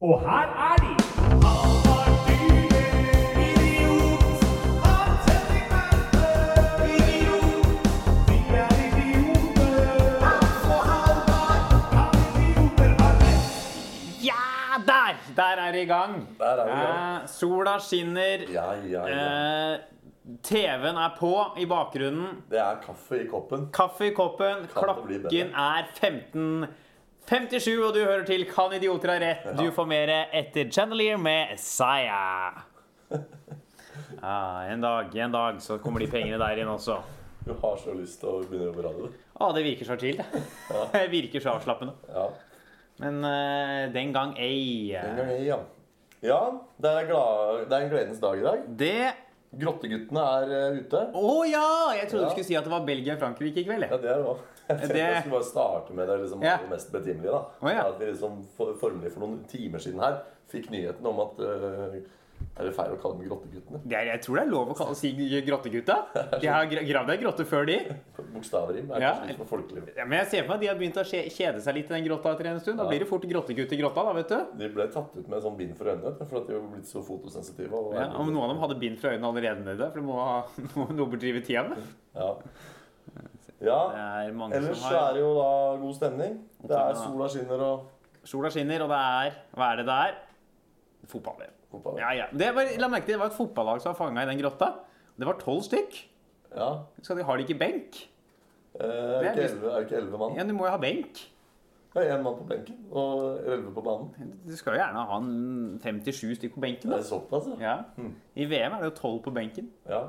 Og her er de! Ja, der! Der er det i gang. Der er vi i gang. Eh, sola skinner. Ja, ja, ja. Eh, TV-en er på i bakgrunnen. Det er kaffe i koppen. Kaffe i koppen. Kan Klokken er 15.57, og du hører til Kan idioter ha rett? Du får mer etter Chandelier med Saya. Ah, en dag, en dag så kommer de pengene der inn også. Du har så lyst til å begynne å jobbe radio. Å, det virker så chill, det. Det virker så avslappende. Ja. Men eh, den gang ei. Den gang ei, ja. Ja, det er, glad, det er en gledens dag i dag. Det Grotteguttene er eh, ute. Å ja! Jeg trodde Ja. du skulle si at det var Belgia-Frankrike i kveld. Ja, det er det også. Jeg tenkte Det- jeg skulle bare starte med det liksom, Ja. mest betimelige. da. Oh, ja. At vi liksom for, formelig for noen timer siden her fikk nyheten om at uh, Er det feil å kalle dem Grotteguttene? Det er, jeg tror det er lov å kalle, si grottegutta. De har gravd ei grotte før, de. Bokstavrim er Ja. kanskje litt for folkelig. Ja, men jeg ser for meg at de har begynt å kjede seg litt i den grotta etter en stund. Da blir det fort grottegutt i grotta, da, vet du. De ble tatt ut med sånn bind for øynene for at de var blitt så fotosensitive. Og Ja, om noen av dem hadde bind for øynene allerede for det må ha noe å bedrive tida med. Ja. Ja. Er Ellers har er det jo da god stemning. Det er sola skinner og Sola skinner, og det er Hva er det det er? Fotball. fotball. Ja, ja. Det var, la merke til, det var et fotballag som var fanga i den grotta. Det var tolv stykk. Ja. Skal de har de ikke benk? Eh, er, Det ikke 11, det ikke elleve mann? Ja, du må jo ha benk. Ja, én mann på benken og elleve på banen. Du skal jo gjerne ha en 57 stykk på benken. Da. Det er såpass, ja. Ja. I VM er det jo 12 på benken. ja.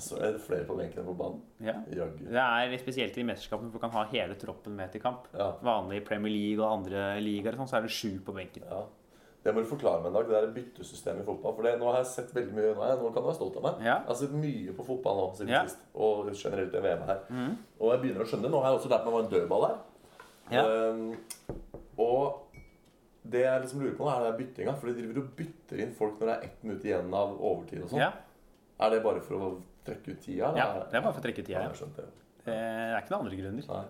Så er det flere på benken enn på banen. Ja. Jaggu. Det er spesielt i mesterskapene hvor du kan ha hele troppen med til kamp. Ja. Vanlig i Premier League og andre ligaer sånn, så er det sju på benken. ja. Det må du forklare meg en dag, det der byttesystemet i fotball. For det, nå har jeg sett veldig mye, nå, er jeg, nå kan du være stolt av meg. Ja. Jeg har sett mye på fotball nå siden Ja. sist. Og generelt i VM her. Og jeg begynner å skjønne. Nå har jeg også lært meg hva en dødball er. Ja. Um, og det jeg liksom lurer på nå, er det byttinga. For de driver og bytter inn folk når det er ett minutt igjen av overtid og sånn. Ja. Er det bare for å trekke ut tida? ja, det er bare for å trekke ut Ja, tida. jeg det. Det er ikke noen andre grunner. Nei.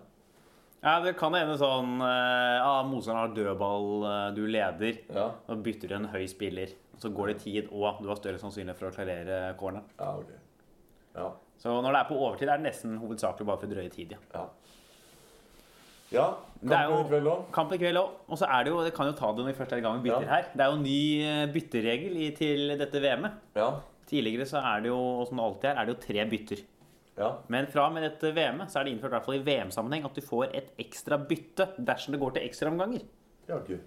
Ja, Det kan hende sånn eh, ah, Motstanderen har dødball, eh, du leder. Ja, Og bytter du en høy spiller. Så går det tid, og du har større sannsynlighet for å klarere corner. ja, ok. Ja. Så når det er på overtid, er det nesten hovedsakelig bare for å drøye tid. ja. Ja. Ja, jo- i kveld òg. Kamp i kveld òg. Og så er det jo Det kan jo ta det når vi først er i gang med bytter Ja. her. Det er jo ny eh, bytteregel i, til dette VM-et. Ja. Tidligere så er det jo, og som det alltid er, er det jo tre bytter. ja. Men fra og med dette VM-et så er det innført i hvert fall i VM-sammenheng at du får et ekstra bytte dersom det går til ekstraomganger. Jaggu.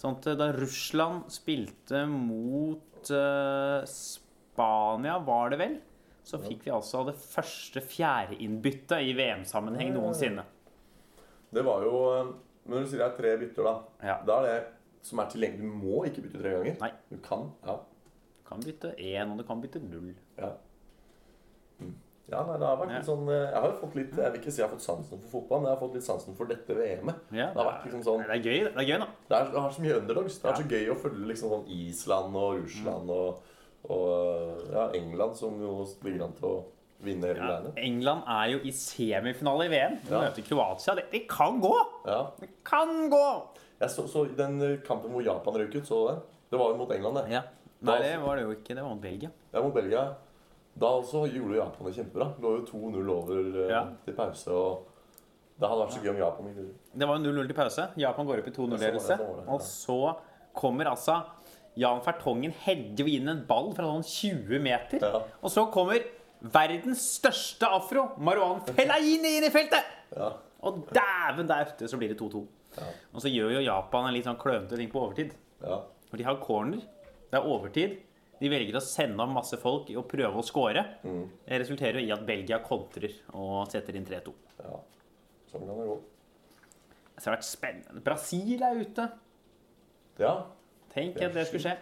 Sånn at da Russland spilte mot uh, Spania, var det vel, så fikk vi altså det første fjerdeinnbyttet i VM-sammenheng noensinne. Det var jo eh, Men når du sier det er tre bytter, da Ja. Da er det som er tilgjengelig. Du må ikke bytte tre ganger. Nei. Du kan. Ja. Kan bytte én, og du kan bytte null. Ja. Mm. Ja, nei, det har vært litt sånn eh, Jeg har jo fått litt Jeg vil ikke si jeg har fått sansen for fotball, men jeg har fått litt sansen for dette VM-et. Ja, Det har vært liksom sånn Det er gøy, det er gøy, da. Det, er, det er så mye underdogs. Det vært så gøy å følge liksom sånn Island og Russland og, og ja, England, som jo ligger an til å vinne hele Ja. England er jo i semifinale i VM. De Ja. møter Kroatia. Det, det kan gå! Ja. Det kan gå! Jeg så, så den eh, kampen hvor Japan røk ut, så du den? Det var jo mot England, det. Ja. Nei, det var det jo ikke. Det var mot Belgia. Ja, mot Belgia. Da også gjorde Japan det kjempebra. Lå jo 2-0 over eh, Ja. til pause. og Det hadde vært så gøy om Japan ville. Det var jo 0-0 til pause. Japan går opp i Jeg så 2-0-ledelse. det, jeg så det, ja. Og så kommer altså Jan Fertongen hedder jo inn en ball fra sånn 20 meter. Ja. Og så kommer verdens største afro, Marwan Fellaini, inn i feltet! Ja. Og dæven, der ute så blir det 2-2. Ja. Og så gjør jo Japan en litt sånn klønete ting på overtid. ja. For de har corner. Det er overtid. De velger å sende av masse folk og prøve å score. Mm. Det resulterer jo i at Belgia kontrer og setter inn 3-2. ja. Sånn kan det gå. Så det har vært spennende. Brasil er ute. Ja. Tenk at det skulle skje.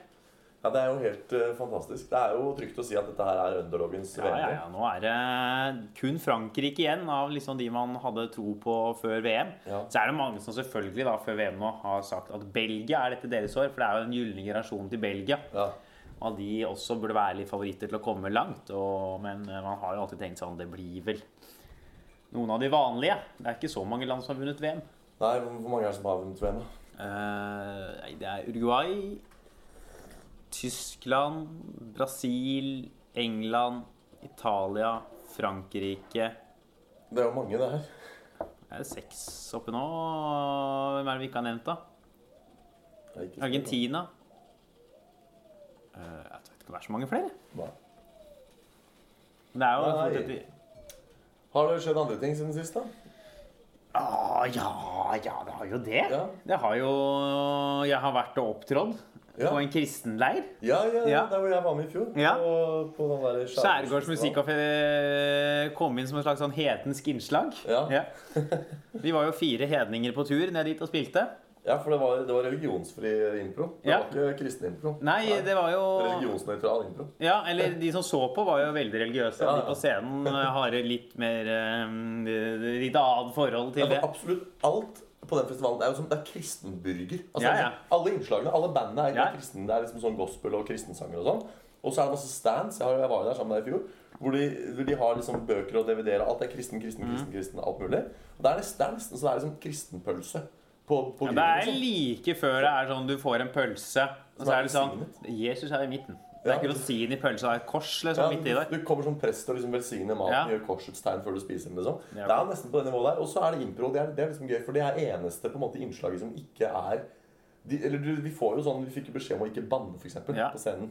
Ja, det er jo helt uh, fantastisk. Det er jo trygt å si at dette her er underdogens Ja, ja, VM. ja. Nå er det kun Frankrike igjen av liksom de man hadde tro på før VM. Ja. Så er det mange som selvfølgelig da før VM nå har sagt at Belgia er dette deres år. For det er jo den gylne generasjonen til Belgia. Ja. Og de også burde være litt favoritter til å komme langt. Og, men man har jo alltid tenkt sånn Det blir vel noen av de vanlige. Det er ikke så mange land som har vunnet VM. Nei, hvor mange er det som har vunnet VM? da? Uh, det er Uruguay, Tyskland, Brasil, England, Italia, Frankrike Det er jo mange, det her. Det er seks oppe nå. Hvem er det vi ikke har nevnt, da? Argentina. Eh, Jeg vet ikke om det er så mange flere. Men det er jo Nei. Har det skjedd andre ting siden sist, da? Ah, ja, ja, det har jo det. Ja. Det har jo Jeg har vært og opptrådt Ja. på en kristenleir. Ja, ja, Ja. der hvor jeg var med i fjor. Ja. På, på den Skjærgårds musikkafé kom inn som et slags sånn hedensk innslag. Ja. Vi var jo fire hedninger på tur ned dit og spilte. Ja, for det var, det var religionsfri impro. Det Ja. var ikke kristen impro. Nei, det var jo Religionsnøytral impro. Ja, eller de som så på, var jo veldig religiøse. Ja, De på scenen eh, har litt mer um, Litt annet forhold Ja, til det. absolutt alt på den festivalen det er jo som det er kristenburger. Altså, Ja, ja. Alle innslagene, alle bandene er, Ja. kristne. det er liksom sånn gospel og kristensanger og sånn. Og så er det masse stands. Jeg, har, jeg var jo der sammen med deg i fjor. Hvor de, hvor de har liksom bøker og DVD-er. Alt er kristen, kristen, Mm. kristen, kristen, alt mulig. Og det er nesten, det er så det er liksom kristenpølse på, på Ja, det er liksom. like før det er sånn du får en pølse, og så er det sånn Jesus er i midten. Det er ikke rosin i pølsa, det er et kors liksom Ja, midt i der. du, kommer som prest og liksom velsigner maten, Ja. gjør korsets tegn før du spiser den. liksom. Ja. Det er nesten på det nivået der. Og så er det impro. Det er, det er liksom gøy, for det er eneste på en måte innslaget som ikke er de, Eller vi får jo sånn, vi fikk jo beskjed om å ikke banne, f.eks., Ja. på scenen.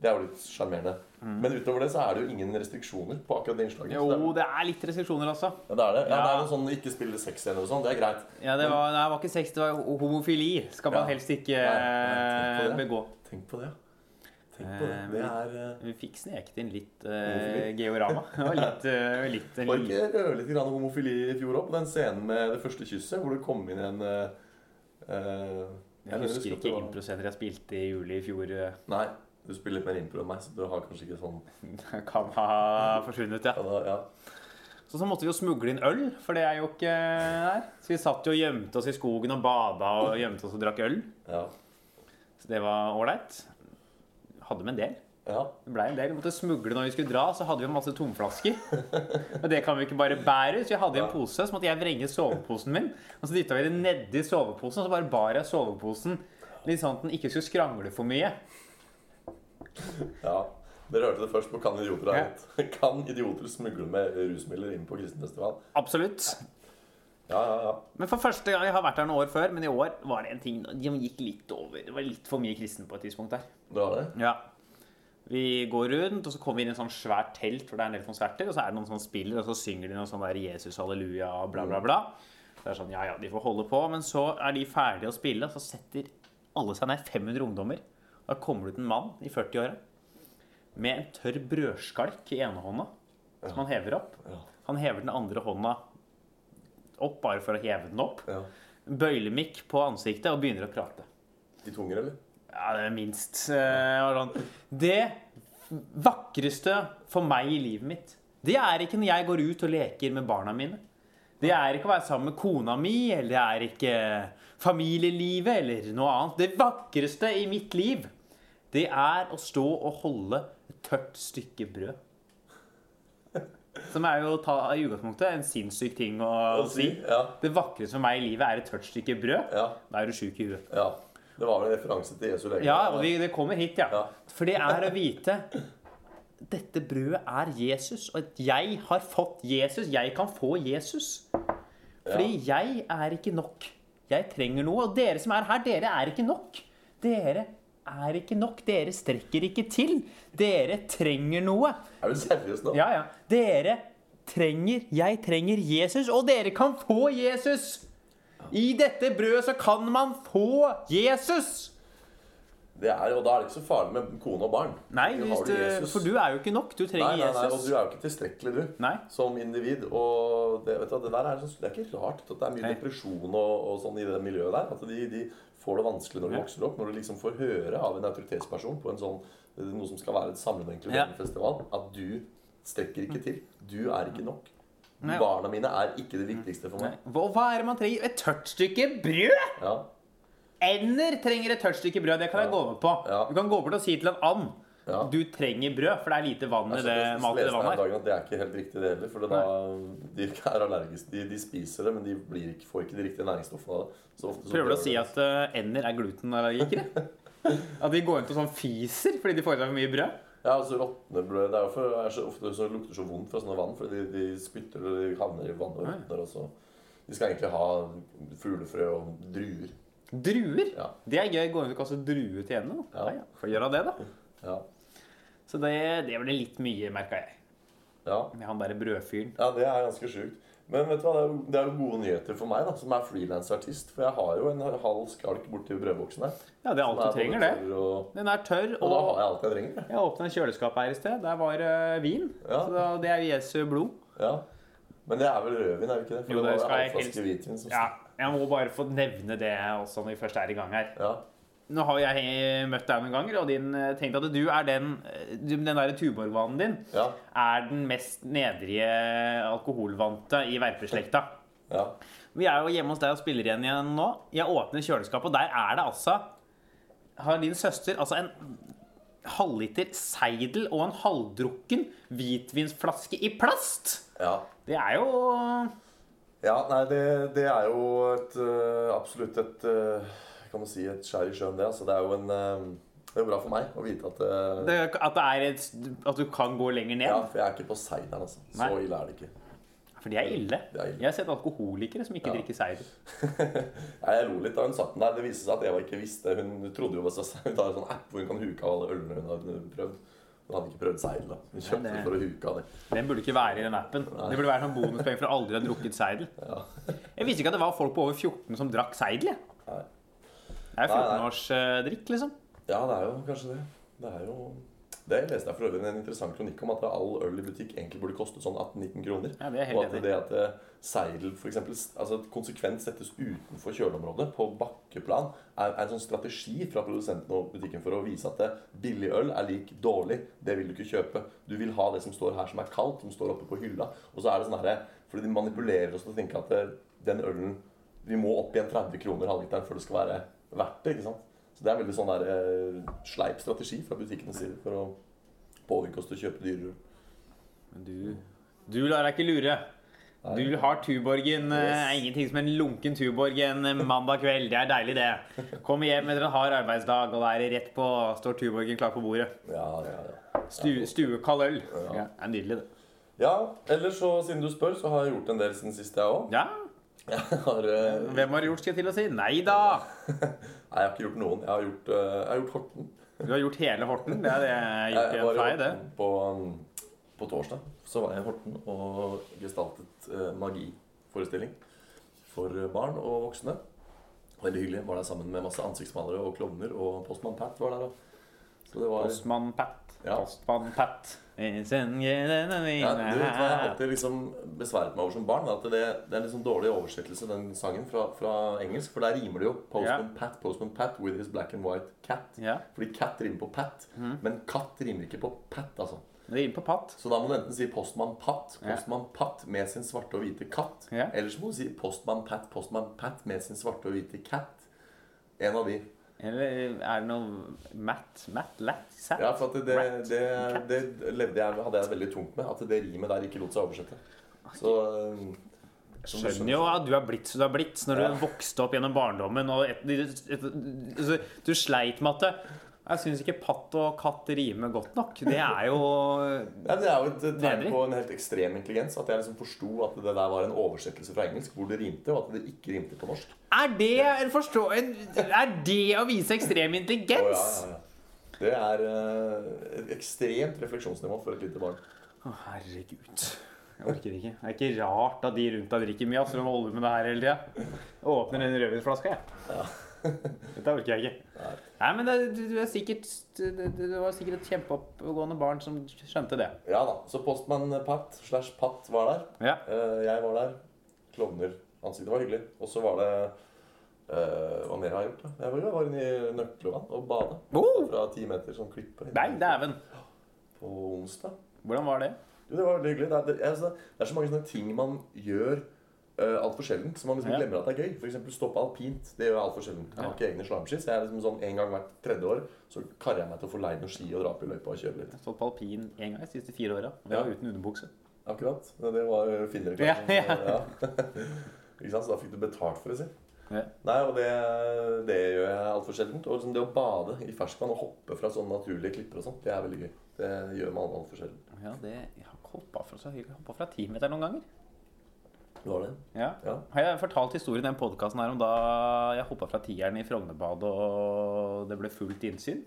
Det er jo litt sjarmerende. Mm. Men utover det så er det jo ingen restriksjoner på akkurat det innslaget. Jo, det, det er litt restriksjoner, altså. ja, det er det. Ja, Ja. det er noe sånn ikke spille sexscener og sånn. Det er greit. Ja, det var, nei, det var ikke sex, det var homofili. Skal man Ja. helst ikke Nei, nei, tenk begå. Tenk på det. Tenk på det. Eh, Det er vi, Vi fikk sneket inn litt eh, georama. Det var litt, uh, litt Var ikke ørlite grann homofili i fjor òg, på den scenen med det første kysset, hvor det kom inn en uh, eh, Jeg husker ikke improscener jeg spilte i juli i fjor. eh, Nei, du spiller litt mer impro enn meg, så du har kanskje ikke sånn Kan ha forsvunnet, ja. da, ja. Så så måtte vi jo smugle inn øl, for det er jo ikke der. Så vi satt jo og gjemte oss i skogen og bada og gjemte oss og drakk øl. ja. Så det var ålreit. Hadde med en del. ja. Det ble en del. Vi måtte smugle når vi skulle dra, så hadde vi masse tomflasker. Og det kan vi ikke bare bære, så jeg hadde i en pose, så måtte jeg vrenge soveposen min. Og så dytta vi det nedi soveposen, og så bare bar jeg soveposen litt sånn at den ikke skulle skrangle for mye. ja. Dere hørte det først på Kan idioter ha Ja. Kan idioter smugle med rusmidler inn på kristenfestival? Absolutt. Ja, ja, ja. Men for første gang, Jeg har vært her noen år før, men i år var det en ting De gikk litt over. Det var litt for mye kristen på et tidspunkt der. Det var det? Ja. Vi går rundt, og så kommer vi inn i en sånn svært telt for det er en del konserter, og så er det noen som spiller, og så synger de noe sånn der Jesus, halleluja, bla, bla, bla. Det er sånn, ja, ja, de får holde på, men så er de ferdige å spille, og så setter alle seg ned, 500 ungdommer. Da kommer det ut en mann i 40-åra med en tørr brødskalk i ene hånda, som han hever opp. Han hever den andre hånda opp bare for å heve den opp. ja. Bøylemikk på ansiktet og begynner å prate. De tunger, eller? Ja, det er minst. eh. Det vakreste for meg i livet mitt, det er ikke når jeg går ut og leker med barna mine. Det er ikke å være sammen med kona mi, eller det er ikke familielivet, eller noe annet. Det vakreste i mitt liv, det er å stå og holde et tørt stykke brød. Som er jo ta i utgangspunktet en sinnssyk ting å, Å si. Ja. Det vakreste for meg i livet er et tørt stykke brød. Ja. Da er du sjuk i huet. ja. Det var vel en referanse til Jesu lege. Ja, og vi, det kommer hit, ja. Ja. For det er å vite Dette brødet er Jesus, og at jeg har fått Jesus. Jeg kan få Jesus. Fordi jeg er ikke nok. Jeg trenger noe. Og dere som er her, dere er ikke nok. Dere er ikke nok. Dere strekker ikke til. Dere trenger noe. Er du seriøs nå? Ja, ja. Dere trenger Jeg trenger Jesus, og dere kan få Jesus. I dette brødet så kan man få Jesus. Det er, og da er det ikke så farlig med kone og barn. Nei, Du du, for du er jo ikke nok. Du trenger nei, nei, og Jesus. du er jo ikke tilstrekkelig, du. Nei. Som individ. Og det, vet du, det er, det er ikke rart at det er mye Nei. depresjon og, og sånn i det miljøet der. At de, de får det vanskelig når de vokser opp. Når du liksom får høre av en autoritetsperson på en sånn, noe som skal være et samlende inkluderende at du strekker ikke til. Du er ikke nok. Nei. Barna mine er ikke det viktigste for meg. Hva er det man trenger? Et tørt stykke brød! Ja, Ender trenger et tørt stykke brød. Det kan jeg gå med på. Du kan gå bort og si til en and Ja. Du trenger brød, for det er lite vann i det matet. mat det vannet at det er ikke helt riktig, det heller. For det da, de er allergiske. De, de spiser det, men de blir ikke, får ikke de riktige næringsstoffene av det. Så ofte så Prøver du å si at uh, ender er glutenallergikere? At de går rundt og sånn fiser fordi de får i seg for mye brød? Ja, altså råtne brød Det er jo for, er så ofte så lukter så vondt fra sånne vann, fordi de, de spytter og de havner i vannet og råtner. De skal egentlig ha fuglefrø og druer. Druer? Ja. Det er gøy. Gå inn og kaste druer til henne? Ja. Ja. Ja, Får gjøre det, da. Ja. Så det, det ble litt mye, merka jeg. ja. Med han derre brødfyren. Ja, det er ganske sjukt. Men vet du hva, det er, jo, det er jo gode nyheter for meg, da, som er frilansartist. For jeg har jo en halv skalk borti brødboksen her. Ja, det er alt du trenger, det. Og, Den er tørr, og og, da har jeg alt jeg trenger. jeg. åpna kjøleskap her i sted. Der var uh, vin. Ja. Så det er Jesu blod. Ja. Men det er vel rødvin, er det ikke det? For Jo, det det var halvflaske hvitvin som Ja, jeg må bare få nevne det også når vi først er i gang her. ja. Nå har jeg møtt deg noen ganger, og din, eh, tenkt at du er den eh, Den der Tuborg-vanen din Ja. er den mest nedrige alkoholvante i verpeslekta. ja. Vi er jo hjemme hos deg og spiller igjen igjen nå. Jeg åpner kjøleskapet, og der er det altså Har din søster altså en halvliter seidel og en halvdrukken hvitvinsflaske i plast! ja. Det er jo Ja, nei, det, det er jo et, øh, absolutt et øh, Kan man si et skjær i sjøen, det. Altså, det er jo en øh, Det er bra for meg å vite at øh, det, At det et, At du kan gå lenger ned. Ja, for jeg er ikke på seideren, altså. Så ille er det ikke. For de er ille. Det er ille. Jeg har sett alkoholikere som ikke Ja. drikker seider. Nei, jeg lo litt da hun satt den der. Det viste seg at Eva ikke visste. Hun trodde jo også Hun har en sånn app hvor hun kan huke av alle ølene hun har prøvd. Hun hadde ikke prøvd seidel, da. Hun kjøpte Nei, det- for å huke av det. Den burde ikke være i den appen. Det burde være sånn bonuspenger for å aldri ha drukket seidel. Ja. Jeg visste ikke at det var folk på over 14 som drakk seidel. jeg. Nei. Det er Nei, nei. 14-årsdrikk, liksom. ja, det er jo kanskje det. Det er jo Det leste jeg for øvrig en interessant kronikk om at all øl i butikk egentlig burde koste sånn 18-19 kroner. Ja, det er helt Og at enig det at eh, seidel eksempel, altså konsekvent settes utenfor kjøleområdet, på bakkeplan, er, er en sånn strategi fra produsenten og butikken for å vise at eh, billig øl er lik dårlig. Det vil du ikke kjøpe. Du vil ha det som står her som er kaldt, som står oppe på hylla. Og så er det sånn herre Fordi de manipulerer oss til å tenke at eh, den ølen Vi må opp igjen 30 kroner halvliteren før det skal være verdt det. ikke sant? Så det er veldig sånn der eh, sleip strategi fra butikkenes side for å påvirke oss til å kjøpe dyrere. Men du, du lar deg ikke lure. Nei. Du har Tuborgen. eh, Yes. ingenting som en lunken Tuborg en eh, mandag kveld. Det er deilig, det. Kommer hjem etter en hard arbeidsdag, og da er det rett på står Tuborgen klar på bordet. Ja, ja, ja. Stu, stuekald øl. Ja. Ja, det er nydelig, det. Ja, ellers så, siden du spør, så har jeg gjort en del siden sist, jeg òg. Ja, Jeg har eh, hvem har gjort, skal jeg til å si? Nei da! Nei, jeg har ikke gjort noen. Jeg har gjort, eh, jeg har gjort Horten. Du har gjort hele Horten. Det er det jeg har gjort i en det. På, um, på torsdag. Så var jeg i Horten og gestaltet eh, magiforestilling for barn og voksne. Veldig hyggelig. Var der sammen med masse ansiktsmalere og klovner, og Postmann Pat var der. Så det var Postmann Pat. Ja. Postmann Pat. Ja, du vet hva jeg ja, alltid liksom besværet meg over som barn? At det, det er en sånn dårlig oversettelse, den sangen, fra, fra engelsk. For der rimer det jo Postman Pat, Postman Pat with his black and white cat. ja. Fordi cat rimer på pat, mm. men katt rimer ikke på pat, altså. Så da må du enten si postmann Pat Postman postmann Pat' med sin svarte og hvite katt. Ja. Eller så må du si postmann Pat, postmann Pat med sin svarte og hvite cat. En av de. Eller er det noe Matt? Matt? Lat? Sat? Ja, for det, det, det levde jeg, hadde jeg veldig tungt med. At det rimet der ikke lot seg oversette. Så um, Skjønner jo at du har blitt som du er blitt når Ja. du vokste opp gjennom barndommen. Et, et, et, altså, du sleit med at Jeg syns ikke patt og katt rimer godt nok. Det er jo Ja, det er jo et tegn på en helt ekstrem intelligens. At jeg liksom forsto at det der var en oversettelse fra engelsk hvor det rimte, og at det ikke rimte på norsk. Er det en forstå... En, er det å vise ekstrem intelligens? Oh, ja, ja. Det er eh, et ekstremt refleksjonsnivå for et lite barn. Å, herregud. Jeg orker ikke. Det er ikke rart at de rundt deg drikker mye. Altså, de holder med det her hele tida. Åpner den rødvinsflaska, jeg. Dette orker jeg ikke. Nei. Nei, men det, du, du er sikkert du, du var sikkert et kjempeoppegående barn som skjønte det. Ja da. Så postmann Pat slash Pat var der. Ja. Uh, jeg var der. Klovner. Ansiktet var hyggelig. Og så var det eh, Hva mer har jeg gjort? da? Jeg var, jeg var inne i Nøkkelvann og bada. Oh! Fra ti meter sånn klippe. Nei, dæven. På onsdag. Hvordan var det? Jo, det var veldig hyggelig. Det er, det, altså, det er så mange sånne ting man gjør uh, altfor sjeldent. Så man liksom glemmer at det er gøy. Eksempel stoppe alpint. Det gjør jeg altfor sjelden. Jeg har ikke egne slalåmski, så jeg er liksom sånn en gang hvert tredje år så karrer jeg meg til å få leid noen ski og dra opp i løypa og kjøre litt. Jeg har stått på alpin én gang de siste fire åra. Det Ja. var uten underbukse. Akkurat. Det var finere Ja, klart. Ja. ikke sant? Så da fikk du betalt for det, si. Ja. Nei, og det, det gjør jeg altfor sjeldent. Og liksom det å bade i ferskvann og hoppe fra sånne naturlige klipper og sånt, det er veldig gøy. Det gjør man altfor sjelden. Ja, det, jeg har ikke hoppa fra så høyt. Hoppa fra timeter noen ganger. Du har det? Ja. Ja. Har jeg fortalt historien i den podkasten her om da jeg hoppa fra tieren i Frognerbadet og det ble fullt innsyn?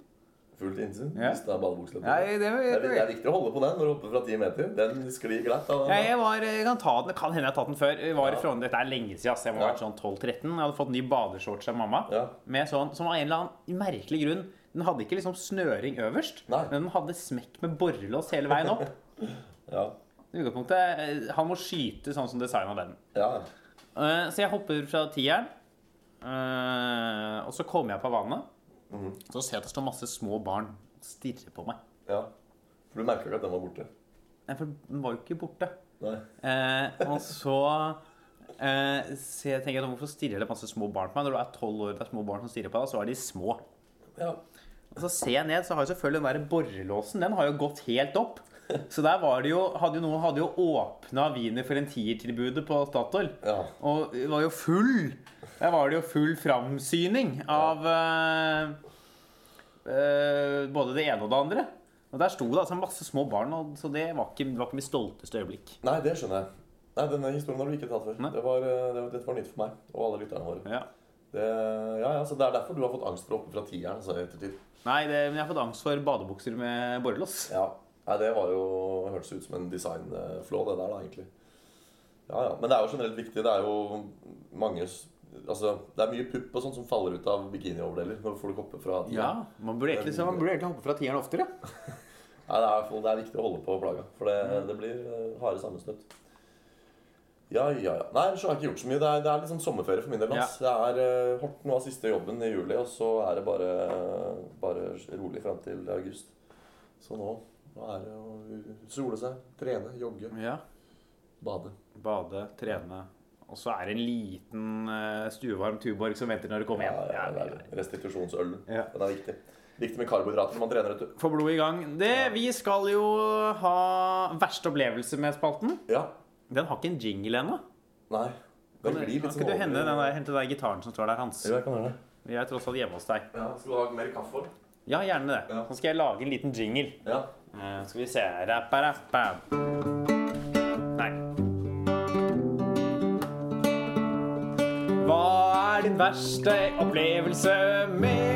Fullt innsyn. Ja. Mista. Nei, det, Det er, det er viktig å holde på den når du hopper fra ti meter. Den sklir glatt. Ja, jeg var, jeg kan ta den, kan hende jeg har tatt den før. Jeg var Ja. Frogner, Dette er lenge siden. Jeg må ha vært sånn 12-13. Jeg hadde fått ny badeshorts av mamma. Ja. Med sånn, som av en eller annen merkelig grunn Den hadde ikke liksom snøring øverst, Nei. men den hadde smekk med borrelås hele veien opp. Ja. Utgangspunktet, eh, Han må skyte sånn som designa den. ja. Uh, Så jeg hopper fra tieren, uh, og så kommer jeg på vannet. Mm. Så ser jeg at det står masse små barn og stirrer på meg. ja. For du merka ikke at den var borte? Nei, for den var jo ikke borte. Nei. Uh, og så eh, så jeg tenker jeg, hvorfor stirrer det masse små barn på meg? Når du er tolv år og det er små barn som stirrer på deg, så er de små. Ja. Og så ser jeg ned, så har jo selvfølgelig den der borrelåsen Den har jo gått helt opp. Så der var det jo, hadde jo noen hadde jo åpna Wiener for en tiertilbudet på Statoil. ja. Og det var jo full Der var det jo full framsyning av eh, uh, både det ene og det andre. Og der sto det altså masse små barn, og, så det var ikke, det var ikke mitt stolteste øyeblikk. Nei, det skjønner jeg. Nei, Denne historien har du ikke tatt før. Det var, eh, det, dette var nytt for meg og alle lytterne våre. Ja. Det, ja, ja, så det er derfor du har fått angst for å hoppe fra tieren altså, ettertid? Nei, det, men jeg har fått angst for badebukser med borrelås. Ja. Nei, det var jo hørtes ut som en designflå, det der, da, egentlig. Ja, ja. Men det er jo generelt viktig. Det er jo mange Altså, det er mye pupp og sånt som faller ut av bikinioverdeler når folk hopper fra Ja, man burde egentlig, så man burde egentlig hoppe fra tieren oftere. Nei, det er, det er viktig å holde på plaga, for det, det blir eh, harde sammenstøt. Ja, ja, ja. Nei, ellers har jeg ikke gjort så mye. Det er, det er liksom sommerferie for min del. Ja. Det er uh, Horten var siste jobben i juli, og så er det bare, bare rolig fram til august. Så nå, nå er det å sole seg, trene, jogge, Ja. bade. Bade, trene. Og så er det en liten eh, stuevarm Tuborg som venter når du kommer hjem. Ja, ja, det. Restitusjonsølen. Ja. Den er viktig. Viktig med karbohydrater når man trener, vet du. Få blodet i gang. Det, vi skal jo ha verste opplevelse med spalten. Ja. Den har ikke en jingle ennå. Nei. Kan, Den blir litt kan sånn ikke du hente den der, hente den gitaren som står der, Hans? Jo, jeg kan gjøre det. Vi er tross alt hjemme hos deg. Ja, skal du ha mer kaffe? Ja, gjerne det. Ja. Så skal jeg lage en liten jingle. Ja. Eh, skal vi se. Nei. Hva er din verste opplevelse med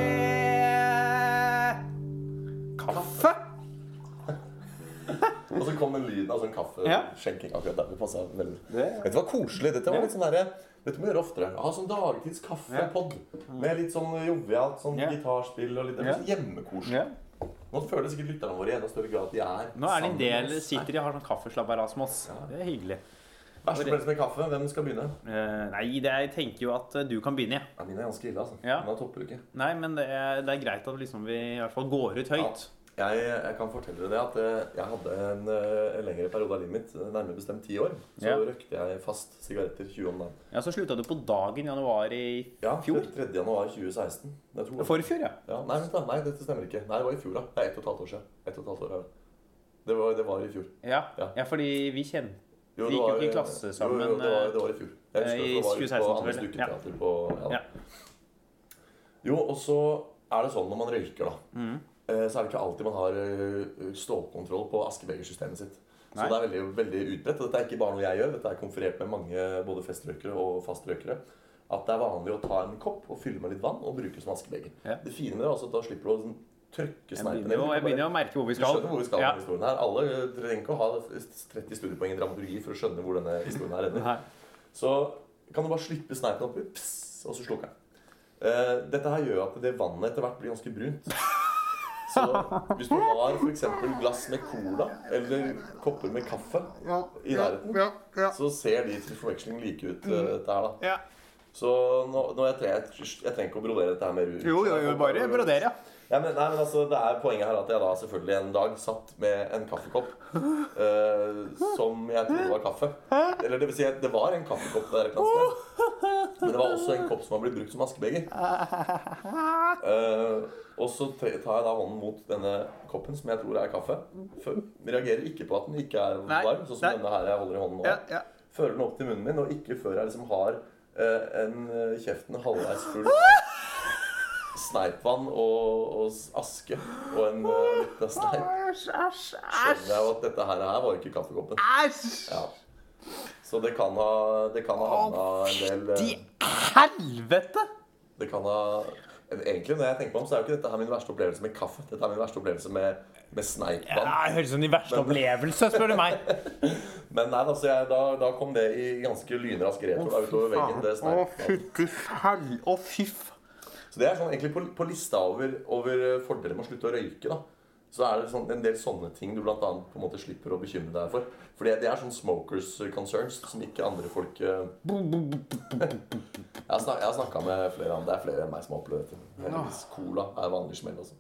kaffe? Og så kom den lyden av sånn kaffeskjenking akkurat der. Det passa veldig. Det- Dette var koselig. Dette var litt sånn derre Dette må vi gjøre oftere. Ha sånn dagtids Ja. kaffepod. Med litt sånn jovialt sånn Ja. gitarspill og litt hjemmekoselig. Ja. Nå føler sikkert lytterne våre i enda større grad at de er Nå er det en del sitter i har sånn kaffeslabberas med oss. Det er hyggelig. Verste opplevelse med kaffe. Hvem skal begynne? Uh, nei, det er, jeg tenker jo at eh, du kan begynne. Ja, mine er ganske ille, altså. Ja. Men da topper ikke. Nei, men det er, det er greit at liksom vi i hvert fall går ut høyt. Jeg, jeg kan fortelle deg det at eh, jeg hadde en, eh, en lengre periode av livet mitt, eh, nærmere bestemt ti år, så Ja. røykte jeg fast sigaretter 20 om dagen. Ja, Så slutta du på dagen januar i fjor? Ja, 3. januar 2016. Jeg tror det. Forfjor, ja. Ja, nei, vent da. Nei, dette stemmer ikke. Nei, det var i fjor, da. Det er ett og et halvt år siden. Et og et halvt år ja. det. Det var, det var i fjor. Ja, Ja. ja fordi vi kjente Jo, Vi gikk jo ikke i klasse sammen, Jo, jo, det var, det var i fjor. Jeg husker i det var 2016 på Anders stykketeater. Ja. på ja. Ja. Jo, og så er det sånn når man røyker, da, Mm. Eh, så er det ikke alltid man har eh, stålkontroll på askebegersystemet sitt. Så Nei. det er veldig, veldig utbredt. Og dette er ikke bare noe jeg gjør, dette er konferert med mange både festrøykere og fastrøykere. At det er vanlig å ta en kopp og fylle med litt vann og bruke som askebeger. Ja. Det fine med det er at da slipper du å sånn, trykke sneipen ned. jeg begynner å merke hvor vi skal. skjønner hvor vi skal Ja. historien her. Alle eh, trenger ikke å ha 30 studiepoeng i dramaturgi for å skjønne hvor denne historien her ender. Så kan du bare slippe sneipen opp, ups, og så slukker den. Uh, dette her gjør at det vannet etter hvert blir ganske brunt. Så hvis du har f.eks. glass med cola eller kopper med kaffe i nærheten, så ser de til forveksling like ut. uh, dette her da. Ja. Så nå, nå jeg, trenger, jeg, jeg trenger ikke å brodere dette her mer ut. Jo, jo, jo, bare broder, ja. Ja, men, nei, men altså, det er Poenget her at jeg da selvfølgelig en dag satt med en kaffekopp uh, som jeg trodde var kaffe. Eller det vil si, det var en kaffekopp der et eller annet sted. Men det var også en kopp som var blitt brukt som askebeger. Uh, og så tar jeg da hånden mot denne koppen, som jeg tror er kaffe. Fø- reagerer ikke på at den ikke er Nei, varm, sånn som nei. denne her jeg holder i hånden nå. Ja, ja. Fører den opp til munnen min, og ikke før jeg liksom har uh, en eh, kjeften halvveis full sneipvann og, og aske og en uh, liten sneip. Skjønner jeg jo at dette her, her var ikke kaffekoppen. æsj! Ja. Så det kan ha, det kan ha havna en del Fytti De helvete! Det kan ha Egentlig, når jeg tenker meg om, så er jo ikke dette her min verste opplevelse med kaffe. Dette er min verste opplevelse med, med Ja, sneipvann. det høres ut som din verste opplevelse, spør du meg. Men nei, altså, jeg, da, da kom det i ganske lynrask retur da, utover veggen. det Å, fytti fell... Å, fy faen. Så det er sånn egentlig på, på lista over, over fordeler med å slutte å røyke, da. Så er det sånn, en del sånne ting du blant annet på en måte slipper å bekymre deg for. For det, er sånn smokers concerns som ikke andre folk eh, Jeg har snak- snakka med flere andre. Det er flere enn meg som har opplevd dette. Heldigvis. Cola er vanlig smell. Også.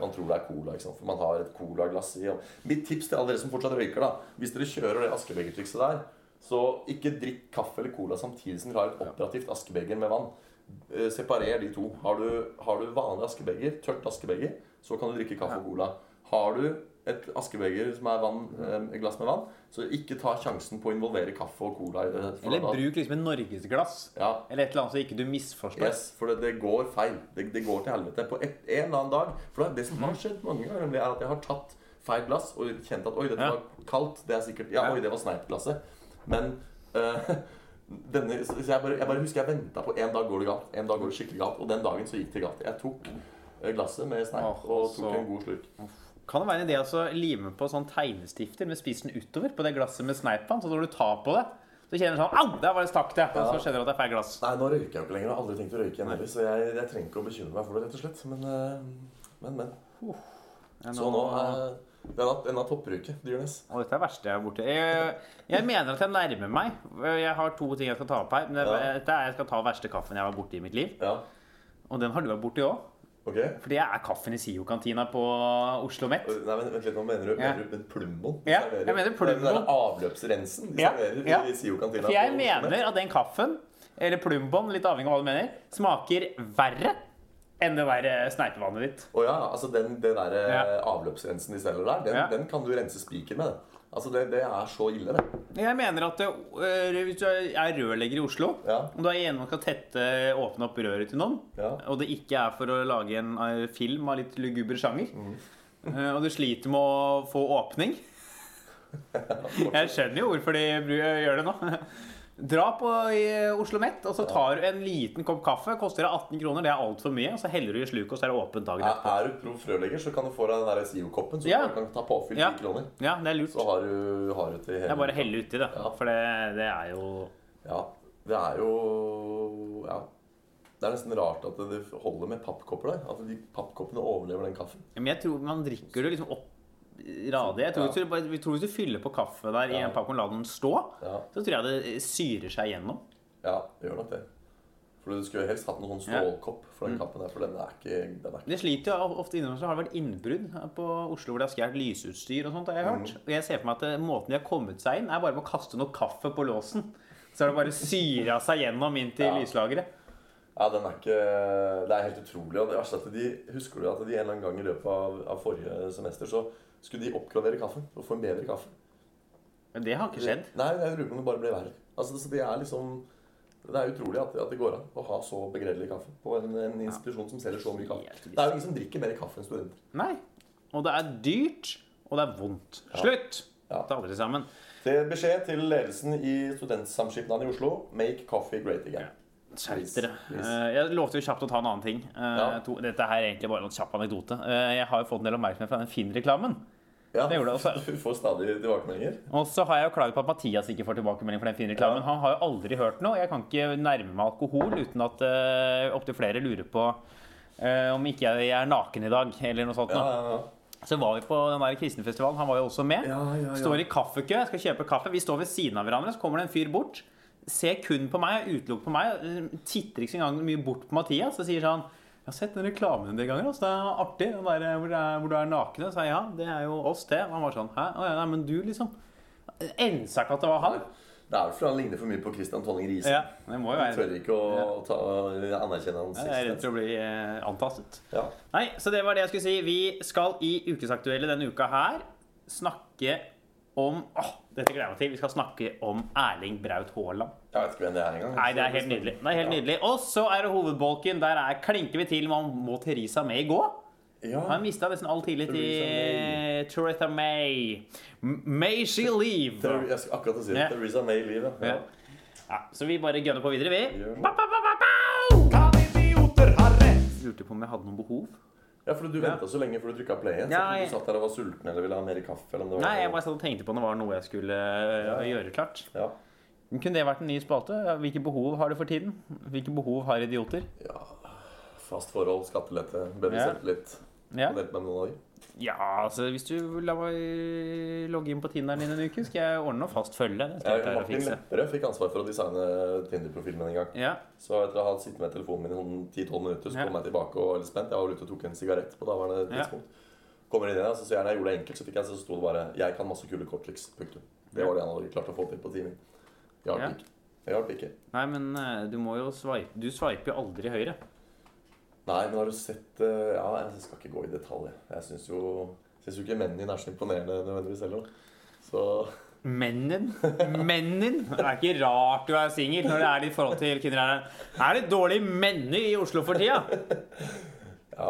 Man tror det er cola, ikke sant? for man har et colaglass i. Mitt tips til alle dere som fortsatt røyker, da Hvis dere kjører det askebegertrikset der, så ikke drikk kaffe eller cola samtidig som dere har et operativt askebeger med vann. Eh, Separer de to. Har du, har du vanlig askebeger, tørt askebeger, så kan du drikke kaffe og cola. Har du et askebeger som er vann, et glass med vann, så ikke ta sjansen på å involvere kaffe og cola i det. Eller bruk liksom en norgesglass. ja, Eller et eller annet så ikke du misforstår. Yes, for det, det går feil. Det, det går til helvete. På et, en eller annen dag For det, det som har skjedd mange ganger, er at jeg har tatt feil glass og kjent at oi, dette Ja. var kaldt. Det er sikkert Ja, oi, det var sneipglasset. Men eh, denne, så jeg, bare, jeg bare husker jeg venta på en dag går det galt. En dag går det skikkelig galt. Og den dagen så gikk det galt. Jeg tok eh, glasset med sneip og tok en god slurk. Kan det være en idé å lime på sånn tegnestifter med spissen utover på det glasset med sneipen? Så når du tar på det, så kjenner du sånn Au, der var det stakk det! Og så Ja. skjønner du at det er feil glass. Nei, nå røyker jeg jo ikke lenger. Jeg har aldri tenkt å røyke igjen heller. Så jeg, jeg trenger ikke å bekymre meg for det, rett og slett. Men, eh, men. men. Ja, Så nå er det en av toppbruket, Dyrnes. Og dette er det verste jeg har borti. Jeg, jeg mener at jeg nærmer meg. Jeg har to ting jeg skal ta opp her. Men det, Ja. dette er jeg skal ta verste kaffen jeg var borti i mitt liv. Ja, Og den har du vært borti òg. Ok. For det er kaffen i SIO-kantina på Oslo Met. Nei, men vent litt, nå mener du, Ja. mener du den plumboen? Ja, jeg mener Den plumboen. der avløpsrensen de Ja, serverer ja. i SIO-kantina. For jeg mener at den kaffen, eller Plumboen, litt avhengig av hva du mener, smaker verre enn det der eh, sneipevannet ditt. Å ja, altså den, den der eh, Ja. avløpsrensen de selger der, den, den kan du rense spiker med. Altså, det, det er så ille, det. Jeg mener at det, øh, hvis du er rørlegger i Oslo, Ja. og du er enig om å tette, åpne opp røret til noen, Ja. og det ikke er for å lage en øh, film av litt luguber sjanger, Mm. og du sliter med å få åpning Jeg skjønner jo hvorfor de gjør det nå. Dra på i Oslo Met, og så tar du en liten kopp kaffe. Koster det 18 kroner, det er altfor mye. Og så heller du i sluket, og så er det åpent dagen Er, etterpå. er du proff rørlegger, så kan du få deg den SIO-koppen, så Ja. du kan ta påfyll 10 Ja. kroner. Ja, det er lurt. Så har du, har du til hele Det er bare å helle uti det. Ja. For det, det er jo Ja. Det er jo Ja. Det er nesten rart at det holder med pappkopper der. At de pappkoppene overlever den kaffen. Ja, Men jeg tror man drikker det liksom opp radig. Jeg tror, Ja. hvis, du, vi tror hvis du fyller på kaffe der i en pakke og lar den stå, så tror jeg det syrer seg gjennom. ja det gjør nok det. For du skulle jo helst hatt noen sånn stålkopp for den kappen der, for den er ikke, den er ikke Det sliter jo ofte innimellom. så har det vært innbrudd på Oslo hvor de har skjært lysutstyr og sånt, har jeg hørt. Mm. Og jeg ser for meg at måten de har kommet seg inn, er bare med å kaste noe kaffe på låsen. Så har det bare syra seg gjennom inn til Ja. lyslageret. Ja, den er ikke Det er helt utrolig. Og det verste er at de Husker du at de en eller annen gang i løpet av, av forrige semester så skulle de oppgradere kaffen og få en bedre kaffe? Men det har ikke skjedd. Nei, jeg lurer på om det bare ble verre. Altså, så det er liksom Det er utrolig at, at det går an å ha så begredelig kaffe på en, en institusjon som selger så mye kaffe. Det er jo ingen som drikker mer kaffe enn studenter. Nei. Og det er dyrt, og det er vondt. Ja. Slutt! Ja. Ta alle sammen. Til beskjed til ledelsen i Studentsamskipnaden i Oslo make coffee great again. Skjerp Please, dere. Eh, Jeg lovte jo kjapt å ta en annen ting. Eh, Ja. dette her er egentlig bare en kjapp anekdote. Eh, Jeg har jo fått en del oppmerksomhet fra den Finn-reklamen. Ja, Det gjorde det også. Du får stadig tilbakemeldinger. Og så har jeg jo klaget på at Mathias ikke får tilbakemelding for den fine reklamen. Ja. Han har jo aldri hørt noe. Jeg kan ikke nærme meg alkohol uten at uh, opptil flere lurer på uh, om ikke jeg er naken i dag, eller noe sånt. Ja, ja, ja. Så var vi på den der kristenfestivalen. Han var jo også med. Ja, ja, ja. Står i kaffekø, skal kjøpe kaffe. Vi står ved siden av hverandre, så kommer det en fyr bort. ser kun på meg, utelukker på meg, titter ikke engang mye bort på Mathias og sier sånn Jeg har sett den reklamen en del ganger. Altså, det er artig. Der, hvor, det er, hvor du er naken. Så jeg, ja, det er jo oss, det. Han var sånn Hæ? Nei, men du, liksom. Ensa ikke at det var han. Det er vel fordi han ligner for mye på Christian Tonning Riise. Ja, det må jo Han være tør ikke å ta, anerkjenne hans Jeg er redd eksistens. for å bli eh, antastet. Ja. Nei, så det var det jeg skulle si. Vi skal i Ukesaktuelle denne uka her snakke om Åh, dette gleder jeg meg til. Vi skal snakke om Erling Braut Haaland. Jeg vet ikke hvem det er engang. Nei, det er helt nydelig. Det er helt nydelig. Og så er det hovedbolken. Der er, klinker vi til om må Theresa May gå. Ja. Han mista nesten all tillit til Theresa Theresa May. May she leave. Jeg skal akkurat si det. Ja. Theresa May leave, Ja. Ja, så vi bare gønner på videre, vi. Ba, ba, ba, ba, ba! Kan idioter ha rett? Lurte på om jeg hadde noen behov. Ja, for du venta så lenge før du trykka play igjen. Ja, jeg- du satt der og var sulten eller ville ha mer kaffe. Eller om det var Nei, jeg bare satt og tenkte på om det var noe jeg skulle ja. gjøre klart. ja. Men Kunne det vært en ny spalte? Hvilke behov har du for tiden? Hvilke behov har idioter? ja. Fast forhold, skattelette, bedre Ja. selvtillit. Ja, Delt med noen de. Ja altså hvis du la meg logge inn på Tinderen din en uke, skal jeg ordne noe fast følge. Det skal jeg Jeg, Martin. Lepperød fikk ansvar for å designe Tinder-profilen min en gang. Ja, Så etter å ha sittet med telefonen min i sånn 10-12 minutter, så Ja. kom jeg tilbake og var litt spent. Jeg var ute og tok en sigarett på daværende Ja. tidspunkt. Kommer inn igjen, så sier han jeg gjorde det enkelt, så fikk jeg så sto det bare 'Jeg kan masse kule korttriks'. Punktum. Det var det han hadde klart å få til på timen. Hjalp Ja. ikke. Det hjalp ikke. Nei, men øh, du må jo swipe Du swiper jo aldri høyre. Nei, men har du sett eh, Ja, jeg skal ikke gå i detalj. Jeg syns jo, synes jo ikke mennene er så imponerende nødvendigvis heller. Så Mennen? Mennen? Det er ikke rart du er singel når det er ditt forhold til kvinner. Er det dårlige menner i Oslo for tida? ja.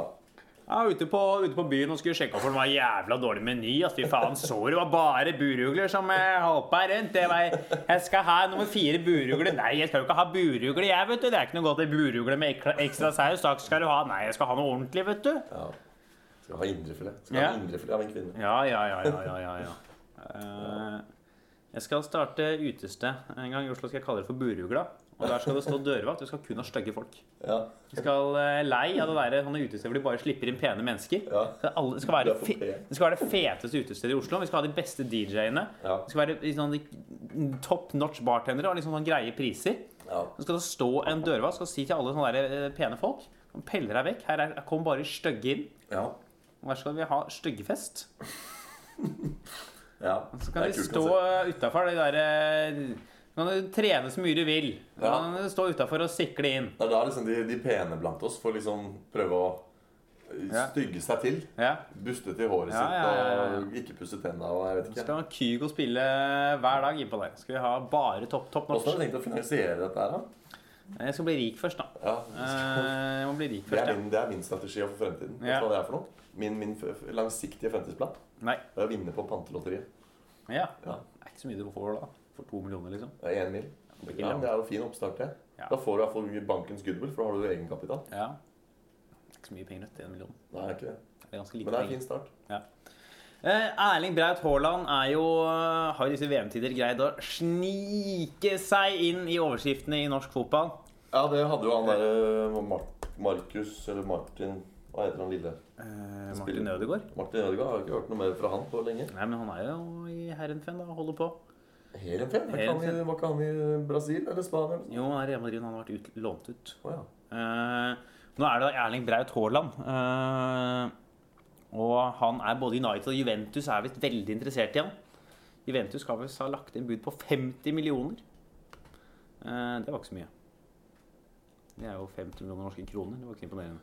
Var ute på, ute på byen og skulle sjekke opp for det var jævla dårlig meny. Altså, fy faen, så det var bare burugler som eh, hoppa rundt. Det var, jeg skal ha nummer fire burugler. Nei, jeg skal jo ikke ha burugler, jeg, vet du. Det er ikke noe godt i burugler med ekstra, ekstra saus. Takk skal du ha. Nei, jeg skal ha noe ordentlig, vet du. ja. Skal ha indrefilet. Skal Ja. ha indrefilet av en kvinne. Ja, ja, ja, ja, ja, ja, ja. Eh, jeg skal starte utested en gang i Oslo. Skal jeg kalle det for Burugla. Og der skal det stå dørvakt. Du skal kun ha stygge folk. Ja. Du skal uh, lei av det der sånne utesteder hvor de bare slipper inn pene mennesker. Ja. Så alle, det, skal være Det fe, det skal være det feteste utestedet i Oslo. Vi skal ha de beste DJ-ene. Ja. Det skal være liksom, top notch bartendere og liksom sånne greie priser. ja. Så skal det stå en dørvakt og si til alle sånne der, eh, pene folk Peller deg vekk. Her er, kom bare stygge inn. ja. Og der skal vi ha styggefest. ja. Så kan Det de stå konsept. utafor de derre Kan du trene så mye du vil. Ja. Kan du stå utafor og sikle inn. Det er da liksom de, de pene blant oss får liksom prøve å stygge seg til. Ja. Buste til håret Ja, ja, ja, ja. sitt og ikke pusse tenna og jeg vet ikke. skal Kygo spille hver dag innpå der. Skal vi ha bare topp topp norsk. Hvordan har du tenkt å finansiere dette her, da? Jeg skal bli rik først, da. Ja, Eh, Jeg må bli rik det, er min, det er min strategi for fremtiden. Ja. hva det er for noe? Min, min langsiktige fremtidsplan Nei. Det er å vinne på pantelotteriet. Ja. Ja. Det er ikke så mye du får da. For to millioner, liksom. Det er én mil. Det Ja, det er jo fin oppstart, det. Ja. Da får du i hvert fall bankens goodwill, for da har du egenkapital. Ja. Det er ikke så mye penger, vet til En million. Nei, det er ikke det. Det er ganske lite Men det er en fin start. Eh, Erling Braut Haaland er jo, har i disse VM-tider greid å snike seg inn i overskriftene i norsk fotball. Ja, det hadde jo han derre Mark, Markus eller Martin Hva heter han lille? Eh, Martin Ødegaard. Martin Ødegaard. Har ikke hørt noe mer fra han på lenge. Nei, men han er jo i Herrenfen, da. og Holder på. Heerenveen? Var ikke han i- var ikke han i Brasil eller Spania? eller? Jo, han er i Real Madrid. Han har vært ut, lånt ut. Oh, ja. Eh, nå er det Erling Braut Haaland. eh, og han er både United og Juventus er visst veldig interessert i han. Juventus skal visst ha lagt inn bud på 50 millioner. Eh, det var ikke så mye. Det er jo 50 millioner norske kroner. Det var ikke imponerende.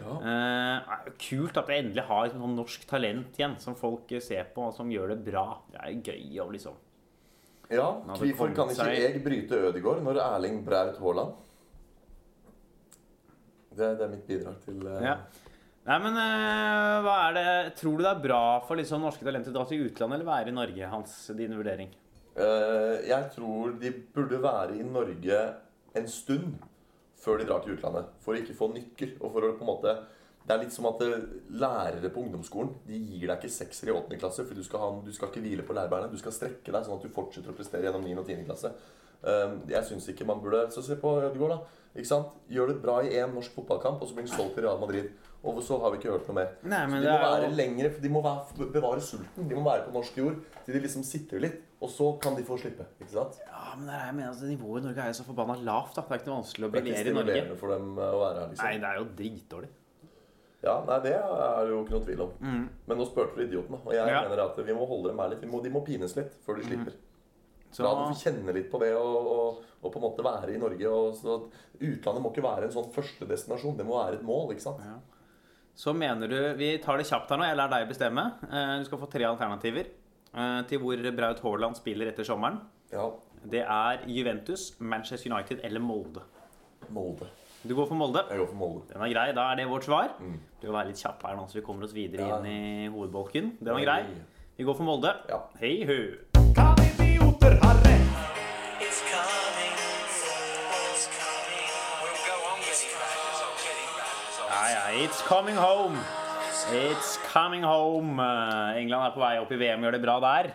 ja. Eh, er kult at det endelig har et sånn norsk talent igjen, som folk ser på og som gjør det bra. Det er gøy å liksom Ja, hvorfor kan ikke jeg bryte Ødegaard når Erling Braut Haaland? Det, det er mitt bidrag til uh... Ja. Nei, men uh, hva er det Tror du det er bra for liksom, norske talenter å dra til utlandet eller være i Norge? Hans, din vurdering? Uh, Jeg tror de burde være i Norge en stund før de drar til utlandet. For å ikke få nykker. Og for å på en måte Det er litt som at eh, lærere på ungdomsskolen De gir deg ikke sekser i 8. klasse, for du skal, ha, du skal ikke hvile på lærbærene. Du skal strekke deg sånn at du fortsetter å prestere gjennom 9. og 10. klasse. Um, jeg syns ikke man burde Så se på Ødegaard, da. Ikke sant? Gjør det bra i én norsk fotballkamp, og så blir han solgt til Real Madrid. Og så har vi ikke hørt noe mer. Nei, men Så de må være jo lengre, de må være, bevare sulten. De må være på norsk jord til de liksom sitrer litt. Og så kan de få slippe. ikke sant? Ja, men det er, jeg mener, altså, Nivået i Norge er jo så forbanna lavt. da. Det er ikke noe vanskelig å er briljere i Norge. for dem eh, å være her. liksom. Nei, det er jo dritdårlig. Ja, nei, Det er det jo ikke noe tvil om. Men nå spurte du idioten. Og jeg Mm. Ja. Mm. mener at vi må holde dem her litt. Må, de må pines litt før de slipper. Så, La dem kjenne litt på det og, og, og på en måte være i Norge. Og, så at Utlandet må ikke være en sånn førstedestinasjon. Det må være et mål. ikke sant? så mener du Vi tar det kjapt her nå. Jeg lar deg bestemme. Eh, Du skal få tre alternativer eh, til hvor Braut Haaland spiller etter sommeren. Ja, Det er Juventus, Manchester United eller Molde. Molde. Du går for Molde. Jeg går for Molde. Den er grei. Da er det vårt svar. Mm. Du må være litt kjapp her nå, så vi kommer oss videre Ja. inn i hovedbolken. Den var grei. Vi går for Molde. Ja. Hei hu. Kan idioter ha rett? It's coming, it's coming. We'll go on getting back as I'm getting back. So Ja, ja, it's coming home. It's coming home. England er på vei opp i VM, gjør det bra der.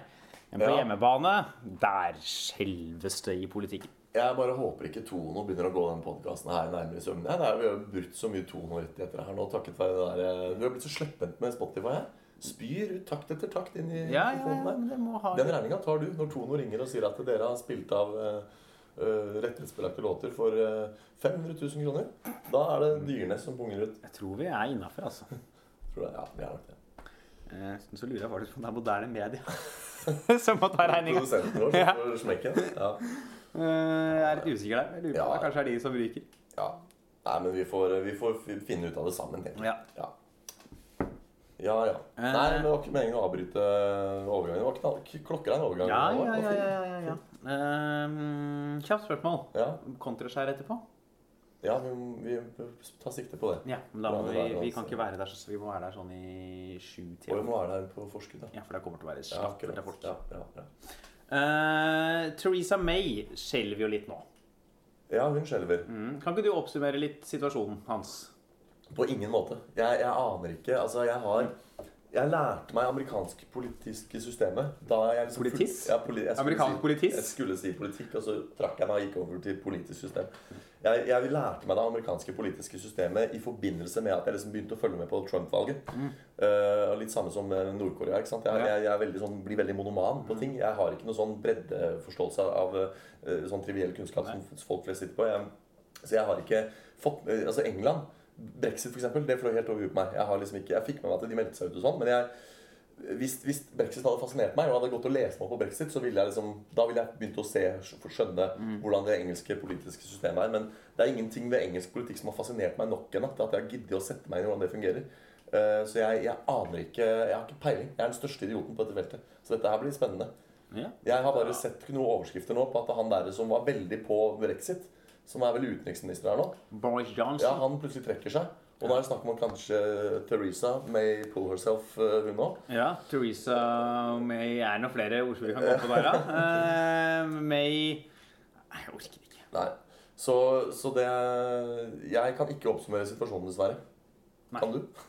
Men på Ja. hjemmebane, der skjelves det i politikken. Jeg bare håper ikke Tono begynner å gå den podkasten her nærmere i søvne. Nei, det er, vi har brutt så mye Tono-rettigheter her nå takket være det der eh, Du har blitt så slepphendt med Spotify her. Spyr ut takt etter takt inn i Ja, ja, mikrofonen ja, der. ha Den regninga tar du når Tono ringer og sier at dere har spilt av uh, rettighetsbelagte låter for uh, 500 000 kroner. Da er det Dyrnes som punger ut. Jeg tror vi er innafor, altså. Tror jeg. Ja, vi er nok det. Eh, Så lurer jeg faktisk på om det er moderne media som må ta regninga. Produsenten vår Ja. som får smekken. Ja. Jeg er litt usikker der. Jeg lurer på Ja. kanskje er de som ryker. ja. Nei, men vi får, vi får finne ut av det sammen, tenker jeg. Ja. Ja. Ja, ja. Eh. Nei, men det var ikke meningen å avbryte overgangen. Det var knall... Klokker er en overgang. Ja, ja, ja. ja, ja, ja. Um, Kjapt spørsmål. Ja, Kontraskjær etterpå? ja vi, vi tar sikte på det. Ja, men da må vi, vi kan ikke være der, så vi må være der sånn i sju Og vi må være der på forskudd, da. Ja, for det kommer til å være Ja, slappere folk. Ja, ja, ja. Eh, Theresa May skjelver jo litt nå. ja, hun skjelver. Mm. Kan ikke du oppsummere litt situasjonen hans? På ingen måte. Jeg, jeg aner ikke. Altså, jeg har Jeg lærte meg amerikansk politiske systemet da jeg liksom Politisk? Ja, poli, jeg Amerikansk si, politisk? Jeg skulle si politikk, og så trakk jeg meg og gikk over til politisk system. Jeg, jeg lærte meg det amerikanske politiske systemet i forbindelse med at jeg liksom begynte å følge med på Trump-valget. Eh, litt samme som med Nord-Korea. ikke sant? Jeg, Mm. Ja. jeg, jeg er veldig sånn, blir veldig monoman på ting. Jeg har ikke noe sånn breddeforståelse av uh, sånn triviell kunnskap som folk flest sitter på. Så jeg har ikke fått uh, Altså England Brexit, for eksempel, det fløy helt over huet på meg. Jeg, har liksom ikke, jeg fikk med meg at de meldte seg ut og sånn, men jeg, hvis, hvis brexit hadde fascinert meg, og hadde gått og lest meg på brexit, så ville jeg liksom, da ville jeg begynt å se, skjønne hvordan det engelske politiske systemet er. Men det er ingenting ved engelsk politikk som har fascinert meg nok ennå til at jeg har giddet å sette meg inn i hvordan det fungerer. Eh, Så jeg, jeg aner ikke Jeg har ikke peiling. Jeg er den største idioten på dette feltet. Så dette her blir spennende. Ja. Jeg har bare sett noen overskrifter nå på at han der som var veldig på brexit, som er vel utenriksminister her nå, Boris Johnson. ja, han plutselig trekker seg. Og da er det snakk om kanskje Teresa may pull herself, eh, hun òg. Ja, Theresa May Er noen flere ordspill vi kan gå på der, da? Uh, May Nei, jeg orker ikke. Nei. Så, så det Jeg kan ikke oppsummere situasjonen, dessverre. Nei. Kan du?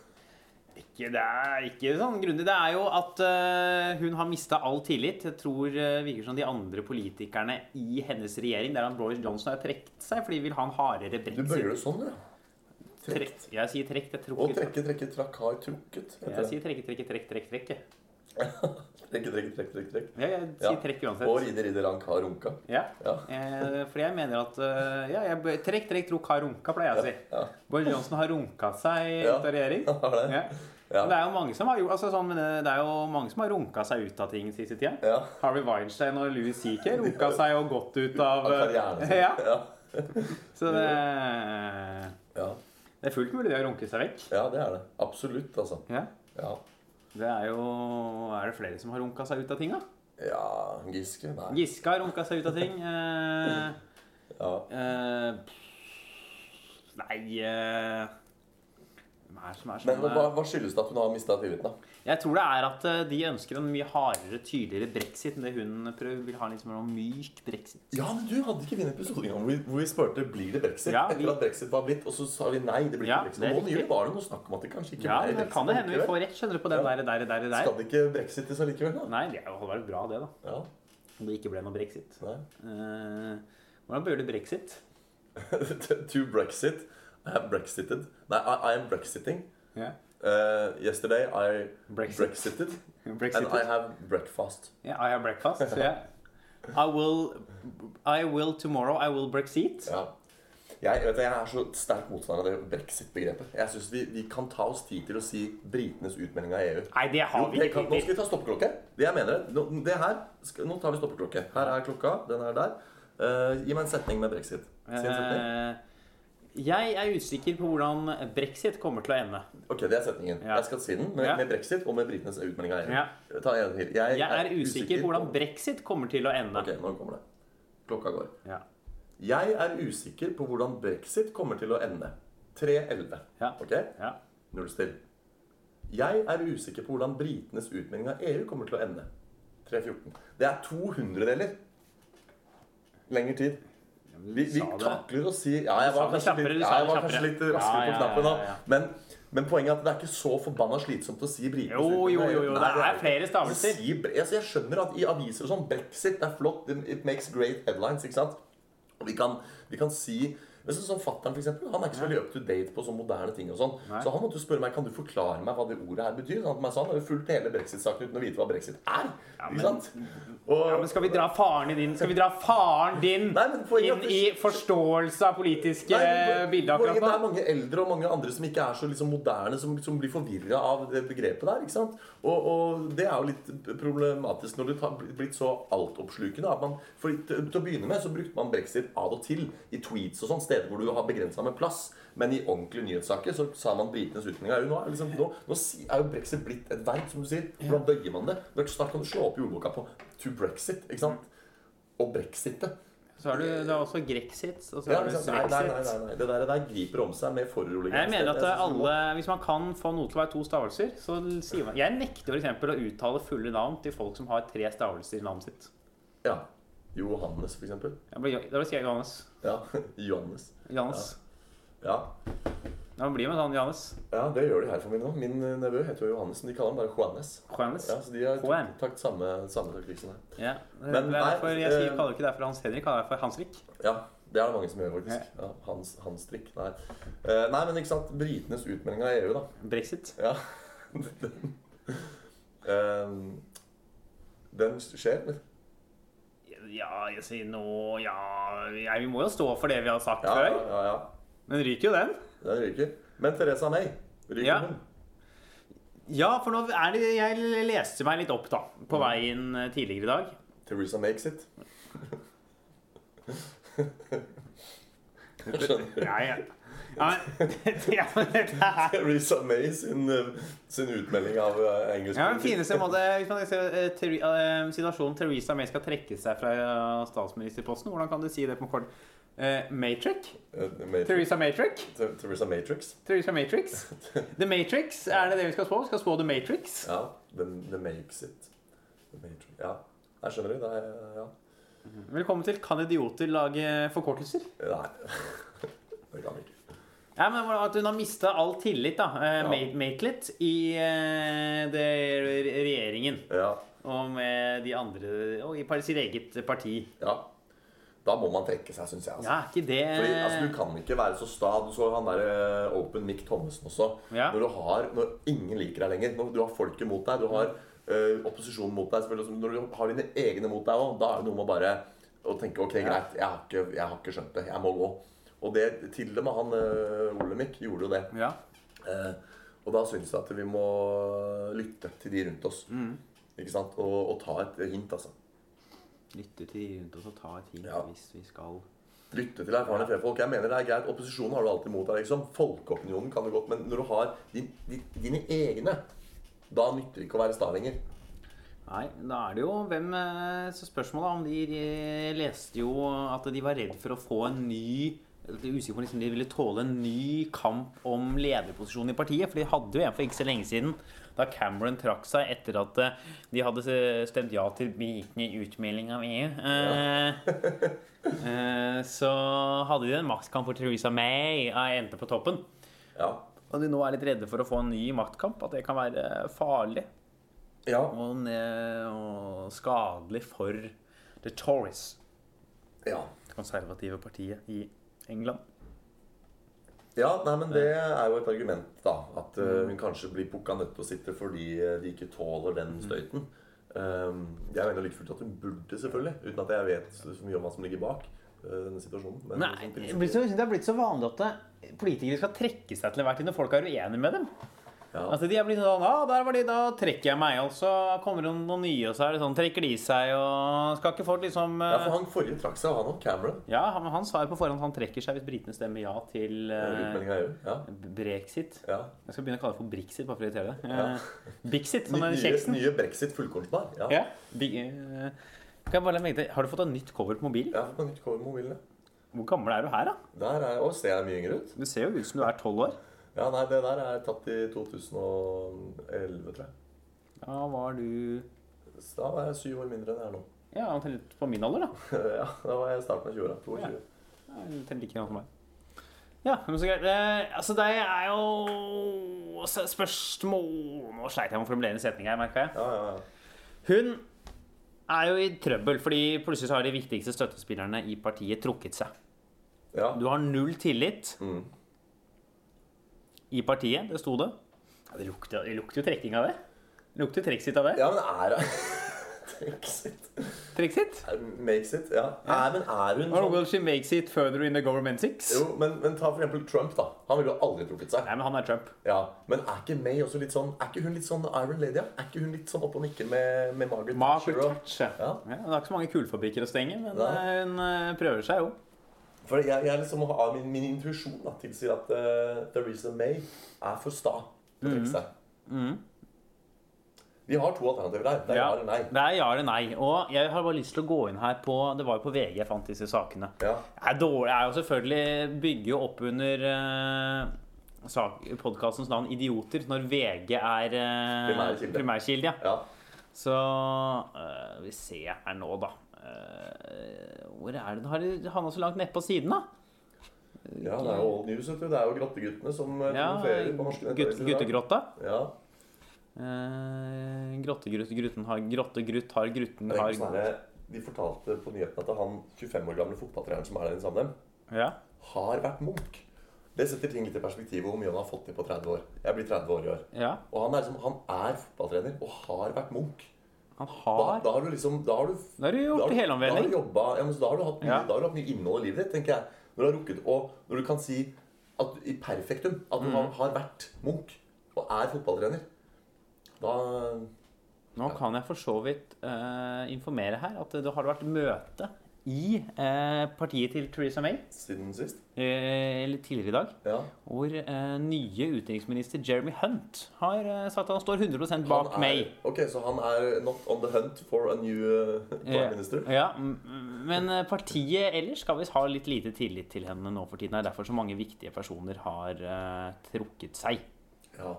Ikke. Det er ikke sånn grundig. Det er jo at uh, hun har mista all tillit. Jeg tror uh, virker som de andre politikerne i hennes regjering, der han Boris Johnson har trukket seg fordi de vil ha en hardere Du bøyer det sånn, ja. Trekk. Jeg sier trekk. Jeg trukket. Og trekke, trekke, trakk, har trukket. Jeg det. sier trekke, trekke, trekk, trekk, trekk. Trekke, trekke, trekke, trekk, trekk. Ja, jeg Ja. sier trekk Og uansett. ridder, ridder, rank, har runka. Ja. Ja. Eh, fordi jeg mener at uh, ja, jeg, Trekk, trekk, trukk har runka, pleier jeg å si. Ja. Boris Johnson har runka seg Ja. ut av regjering. Har det? Ja. Ja. Det er jo mange som har altså sånn, det det er jo mange som har runka seg ut av ting siste tida. Ja. Harvey Weinstein og Louis C.K. runka seg og gått ut av Av. Ja, Ja. så det, Ja. det er fullt mulig det å runke seg vekk. ja, det er det. Absolutt, altså. Ja. Ja. Det er jo Er det flere som har runka seg ut av ting, da? ja Giske? Nei. Giske har runka seg ut av ting. Eh, Ja. eh, nei eh, er som er Men sånn hva, hva skyldes det at hun har mista tilliten, da? Jeg tror det er at eh, de ønsker en mye hardere, tydeligere brexit enn det hun prøver. Vil ha litt mer noe myk brexit. Ja, men du hadde ikke vi en episode engang hvor, vi- hvor vi spurte blir det brexit. Ja, vi- Etter at brexit var blitt, og så sa vi nei. det blir Ja, ikke brexit. er Og nå nylig var det noe snakk om at det kanskje ikke Ja, men brexit. kan det hende vi får rett skjønner du, på den Ja. der, der, der, der. Skal det ikke brexites allikevel, da? Nei, det hadde vært bra, det, da. Ja, Om det ikke ble noe brexit. nei. Uh, hvordan bør det brexit? to Brexit. I have brexited. Nei, I, I am brexiting. Yeah. Uh, yesterday I Brexit. brexited. Brexit. And I have breakfast. Yeah, I have breakfast. Yeah. I will, I will tomorrow. I will brexit. Ja. Jeg, vet du, jeg er så sterk motstander av det brexit-begrepet. Jeg synes vi, vi kan ta oss tid til å si britenes utmelding av EU. Nei, det har Jo, vi ikke nå skal vi ta stoppeklokke. Det jeg mener nå, det her, skal, nå tar vi stoppeklokke. Her er klokka. Den er der. Uh, gi meg en setning med brexit. Si en setning. Eh, jeg er usikker på hvordan brexit kommer til å ende. Ok, det er setningen. Ja. Jeg skal si den med, med brexit og med britenes utmelding av EU. Ja. Ta en til. Jeg, Jeg er usikker på hvordan brexit kommer til å ende. Ok, nå kommer det. Klokka går. Ja. Jeg er usikker på hvordan brexit kommer til å ende. 3.11. Ja. Ok? Ja. Null still. Jeg er usikker på hvordan britenes utmelding av EU kommer til å ende. 3.14. Det er to hundredeler. Lengre tid. Vi, vi takler å si Ja, jeg var kanskje litt, ja, jeg var kanskje litt raskere på knappen nå. Men, men poenget er at det er ikke så forbanna slitsomt å si britenes Jo, jo, jo, jo, Nei, det er flere stavelser. Si, altså, jeg skjønner at i aviser og sånn Brexit det er flott. It makes great headlines. ikke sant? Og vi kan, vi kan si men sånn som fatter'n, eksempel, Han er ikke så veldig up to date på sånne moderne ting. og sånn Så han måtte jo spørre meg kan du forklare meg hva det ordet her betyr. Sånn at meg sa Han har jo fulgt hele brexit-saken uten å vite hva brexit er. Ja, ikke men- sant? Og, Ja, men skal vi dra faren din Skal vi dra faren din Nei, inn i forståelse av politiske Nei, men bilder akkurat Det er mange eldre og mange andre som ikke er så liksom moderne, som, som blir forvirra av det begrepet der. ikke sant? Og, og det er jo litt problematisk når det har blitt så altoppslukende. at man, for til å begynne med så brukte man brexit av og til i tweets og sånn, steder hvor du har begrensa med plass. Men i ordentlige nyhetssaker så sa man britenes av Nå, liksom, nå, nå er jo brexit blitt et verb, som du sier. Hvordan bøyer man det? Snart kan du slå opp i ordboka på 'to brexit'. ikke sant? Og brexitet. Så har du, du er også grexit, og så Ja, har du nei, nei, nei, nei. Det der, der griper om seg med foruroligende. Jeg mener at Jeg det alle, hvis man kan få noe til å være to stavelser, så sier man Jeg nekter f.eks. å uttale fulle navn til folk som har tre stavelser i navnet sitt. Ja. Johannes. Blir, da sier jeg Johannes. Ja, Johannes. Johannes. Ja. Ja, blir med han Johannes. ja, det gjør de her for min nå. Min eh, nevø heter jo Johannes, men de kaller ham bare Juanes. Johannes. Ja, så de har Juan. tatt samme, samme taktikk her. Ja. Men nei, for, jeg sier, eh, kaller ikke det for Hans Henrik, kaller det for Hansrik. Ja, det er det mange som gjør, faktisk. Ja, hans, hans trikk. Nei. Eh, nei, men ikke sant. Britenes utmelding av EU, da. Brexit. Ja. den, den skjer, eller? Ja, jeg sier nå Ja, ja, vi må jo stå for det vi har sagt Ja, ja, før. ja, ja. Men ryker jo den. Den ryker. Men Teresa May, ryker Ja. hun? Ja, for nå er det Jeg leste meg litt opp da på veien inn eh, tidligere i dag. Teresa makes it. Jeg skjønner. Ja, ja. Ja, men, ja, men dette her Theresa May sin, eh, sin utmelding av engelsk engelsk ja, den fineste måte Hvis man ser ter, eh, situasjonen Theresa May skal trekke seg fra eh, statsministerposten, hvordan kan du si det på kort? Uh, Matrix? Eh, Matrix. Theresa Matrix? Theresa Matrix. Theresa Matrix? The Matrix, er det det vi skal spå? Vi skal spå The Matrix? Ja. The, the makes it. The Matrix. Ja. Jeg skjønner det. det er, ja. Velkommen til Kan idioter lage forkortelser? Nei. Det kan vi ikke. Ja, men At hun har mista all tillit, da, eh, Ja. Ma- i eh, det, regjeringen. Ja. Og med de andre Og i sitt eget parti. ja. Da må man trekke seg, syns jeg. Altså. Ja, ikke det Fordi, altså, Du kan ikke være så sta. Du så han der eh, Open Mick Thommessen også. Ja. Når du har, når ingen liker deg lenger. Når du har folket mot deg. Du har eh, opposisjonen mot deg. Når du har dine egne mot deg òg, da er det noe med bare å tenke ok, greit, jeg har ikke, jeg har ikke skjønt det. Jeg må gå. Og det til og med han uh, Olemic gjorde jo det. Ja. Eh, og da syns jeg at vi må lytte til de rundt oss. Mm. Ikke sant? Og, og ta et hint, altså. Lytte til de rundt oss og ta et hint Ja. hvis vi skal Lytte til erfarne frefolk. Jeg mener det er greit. Opposisjonen har du alltid mot deg. liksom. Folkeopinionen kan du godt, men når du har din, din, dine egne, da nytter det ikke å være sta lenger. Nei, da er det jo hvem eh, Så spørsmålet er om de, de leste jo at de var redd for å få en ny Er usikker på om liksom de ville tåle en ny kamp om lederposisjonen i partiet. For de hadde jo en for ikke så lenge siden, da Cameron trakk seg etter at eh, de hadde stemt ja til utmelding av EU. Ja. eh, så hadde de en maktkamp hvor Theresa May og endte på toppen. Ja. Og de nå er litt redde for å få en ny maktkamp, at det kan være farlig ja. og, og skadelig for The Tories, ja. det konservative partiet i England. Ja, nei, men det er jo et argument, da. At eh, hun kanskje blir pukka nødt til å sitte fordi eh, de ikke tåler den støyten. Um, jeg mener like fullt at hun burde, selvfølgelig. Uten at jeg vet så mye om hva som ligger bak eh, denne situasjonen. Men Nei, sånn det er blitt så, det er blitt så vanlig at politikere skal trekke seg til enhver tid når folk er uenige med dem. Ja. Altså, de er blitt sånn ah, der var de, da trekker jeg meg. Og så kommer det noen nye, og så er det sånn Trekker de seg, og skal ikke folk liksom ja, for eh, han forrige trakk seg, han òg. Cameron. Ja, han, han sa jo på forhånd at han trekker seg hvis britene stemmer ja til EU. Ja. brexit. ja. Jeg skal begynne å kalle det for brexit, bare for å irritere deg. Ja. Eh, Bixit, som den kjeksen. nye brexit fullkornsbar. Ja. Ja. Big, uh, kan jeg bare legge til, har du fått et nytt cover på mobilen? Ja, Jeg har fått en nytt cover på mobilen. ja. Hvor gammel er du her, da? Der er, å, ser jeg mye yngre ut? Du ser jo ut som du er tolv år. Ja, nei, det der er tatt i 2011, tror jeg. Da var du da var jeg syv år mindre enn jeg er nå. Ja, omtrent på min alder, da. ja, da var jeg i starten av 20-åra. 22. Ja. Omtrent like gammel som meg. Ja, men så greit. Eh, altså, det er jo Spørsmål Nå sleit jeg med å formulere en setning her, merka jeg. Ja, ja, ja. Hun er jo i trøbbel, fordi plutselig så har de viktigste støttespillerne i partiet trukket seg. ja. Du har null tillit Mm. I partiet, det sto det. Ja, det, lukter, det lukter jo trekking av det. Det lukter trekksitt av det. ja, men er det Exit. Trekksitt? Makes it, ja. Nei, men er hun sånn will she makes it further in the government six? Jo, men, men ta for eksempel Trump, da. Han ville jo aldri trukket seg. Nei, men han er Trump. Ja, Men er ikke May også litt sånn Er ikke hun litt sånn Iron Lady? ja? Er ikke hun litt sånn oppe og nikker med, med Margaret Margaret Thatcher? og- Thatcher. Ja. Ja, hun har ikke så mange kulefabrikker å stenge, men Nei. eh, hun eh, prøver seg jo. For jeg, jeg liksom har Min, min intuisjon tilsier at uh, Theresa May er for sta til å trekke seg. Vi har to alternativer der. Det er ja, eller nei. Det er ja eller nei. Og jeg har bare lyst til å gå inn her på Det var jo på VG jeg fant disse sakene. Ja. Det er dårlig, er jo selvfølgelig bygger jo opp under uh, podkastens navn 'Idioter' når VG er uh, Primærkilde. primærkilde. Ja. ja. Så uh, Vi ser her nå, da. Eh, hvor er det Har de havna så langt nedpå siden, da? Ja, det er jo old news. Det er jo grotteguttene som uh, Ja, på norske gutt, guttegrotta. Ja. Uh, Grottegrutt, grutten har Grottegrutt har grutten har sånn de fortalte på nyhetene at han 25 år gamle fotballtreneren som er der sammen med dem, Ja. har vært Munch. Det setter ting litt i perspektiv hvor mye han har fått til på 30 år. Jeg blir 30 år i år. ja. Og han er, liksom, han er fotballtrener og har vært Munch. Han Da, har da har du liksom Da har du, Da har du da gjort har du- Da har helomvending. du, jobba, ja, men da har du hatt mye, Ja. da har du hatt mye innhold i livet ditt, tenker jeg. Når du har rukket, og når du kan si at, i perfektum at du Mm. har, har vært Munch og er fotballtrener, da Nå kan jeg for så vidt uh, informere her at det har vært møte i eh, partiet til Theresa May Siden sist. eh, eller tidligere i dag, Ja. hvor eh, nye utenriksminister Jeremy Hunt har eh, sagt at han står 100 Han bak er, May. ok, så han er not on the hunt for a new uh, prime minister? Ja, men eh, partiet ellers skal visst ha litt lite tillit til henne nå for tiden. Det er derfor så mange viktige personer har eh, trukket seg. Ja.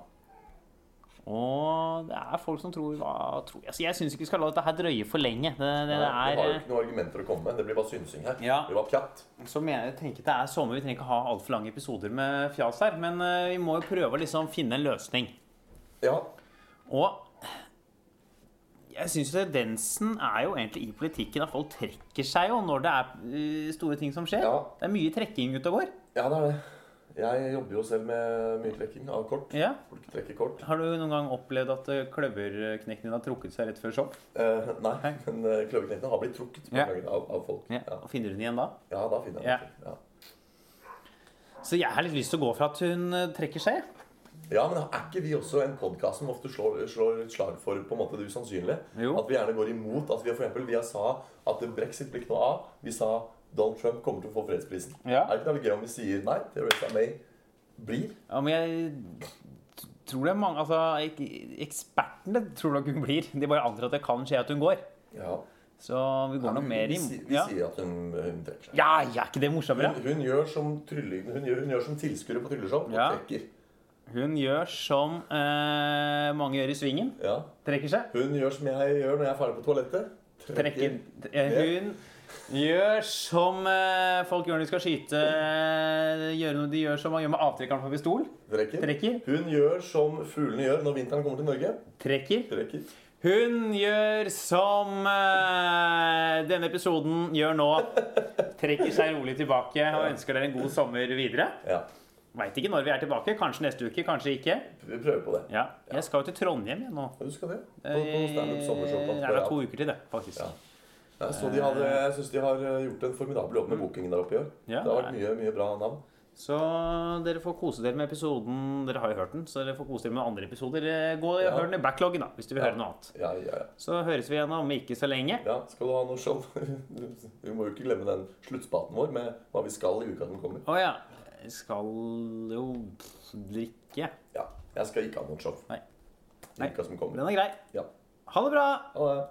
Og det er folk som tror hva tror Altså, Jeg syns ikke vi skal la dette her drøye for lenge. Det, det, Nei, vi har jo er, ikke noen argumenter å komme med. Det blir bare synsing her. Ja. Det blir bare pjatt. så mener jeg tenker det er sommer. Vi trenger ikke ha altfor lange episoder med fjas her. Men uh, vi må jo prøve å liksom finne en løsning. Ja. Og jeg syns tendensen er jo egentlig i politikken at folk trekker seg jo når det er eh, store ting som skjer. Ja. Det er mye trekking ute og går. ja, det er det. Jeg jobber jo selv med mye trekking av kort. Ja. Folk trekker kort. Har du noen gang opplevd at kløverknektene din har trukket seg rett før show? Eh, nei, Hei. men uh, kløverknektene har blitt trukket Ja. av, av folk. Ja. Ja. Finner du den igjen da? ja, da finner jeg den. Ja. Så jeg har litt lyst til å gå for at hun eh, trekker seg. ja, men er ikke vi også en podkast som ofte slår, slår et slag for på en måte det usannsynlige? Jo. At vi gjerne går imot. At vi for eksempel, vi har sa at brexit blir ikke noe av. Vi sa Donald Trump kommer til å få fredsprisen. Ja. Er det ikke noe gøy om vi sier nei? Theresa May blir? Ja, men jeg tror det er mange Altså, ekspertene tror nok hun blir. De bare antar at det kan skje at hun går. Ja. Så vi går nok mer inn i vi ja. sier at hun, hun trekker seg. ja, ja, er ikke det morsommere? Hun, hun gjør som trylle, hun gjør, hun gjør som tilskuere på trylleshow og Ja. trekker. Hun gjør som eh, mange gjør i svingen. Ja. Trekker seg. Hun gjør som jeg gjør når jeg er ferdig på toalettet. Trekker. trekker. Hun gjør som eh, folk gjør når de skal skyte. Gjør noe de gjør som man gjør med avtrekkeren på pistol. Trekker. Trekker. Hun gjør som fuglene gjør når vinteren kommer til Norge. Trekker. Trekker. Hun gjør som eh, denne episoden gjør nå. Trekker seg rolig tilbake og ønsker dere en god sommer videre. Ja. Veit ikke når vi er tilbake. Kanskje neste uke, kanskje ikke. Vi prøver på det. Ja, Jeg skal jo til Trondheim jeg, nå. Ja, Du skal det? På, på standup sommershow på Eh, Det er da to uker til det, faktisk. Ja. Ja, så de hadde, jeg syns de har eh, gjort en formidabel jobb med bookingen der oppe i år. Ja, det har vært mye, mye bra navn. Så dere får kose dere med episoden. Dere har jo hørt den, så dere får kose dere med andre episoder. Eh, Gå og Ja. hør den i backloggen, da, hvis du vil høre noe annet. Ja, ja, ja. Så høres vi igjen om ikke så lenge. ja, Skal du ha noe show? Vi må jo ikke glemme den sluttspaten vår med hva vi skal i uka som kommer. Å ja. Jeg skal jo drikke. Ja, Jeg skal ikke ha noe show Nei. i uka som kommer. Den er grei. Ja. Ha det bra! Ha det.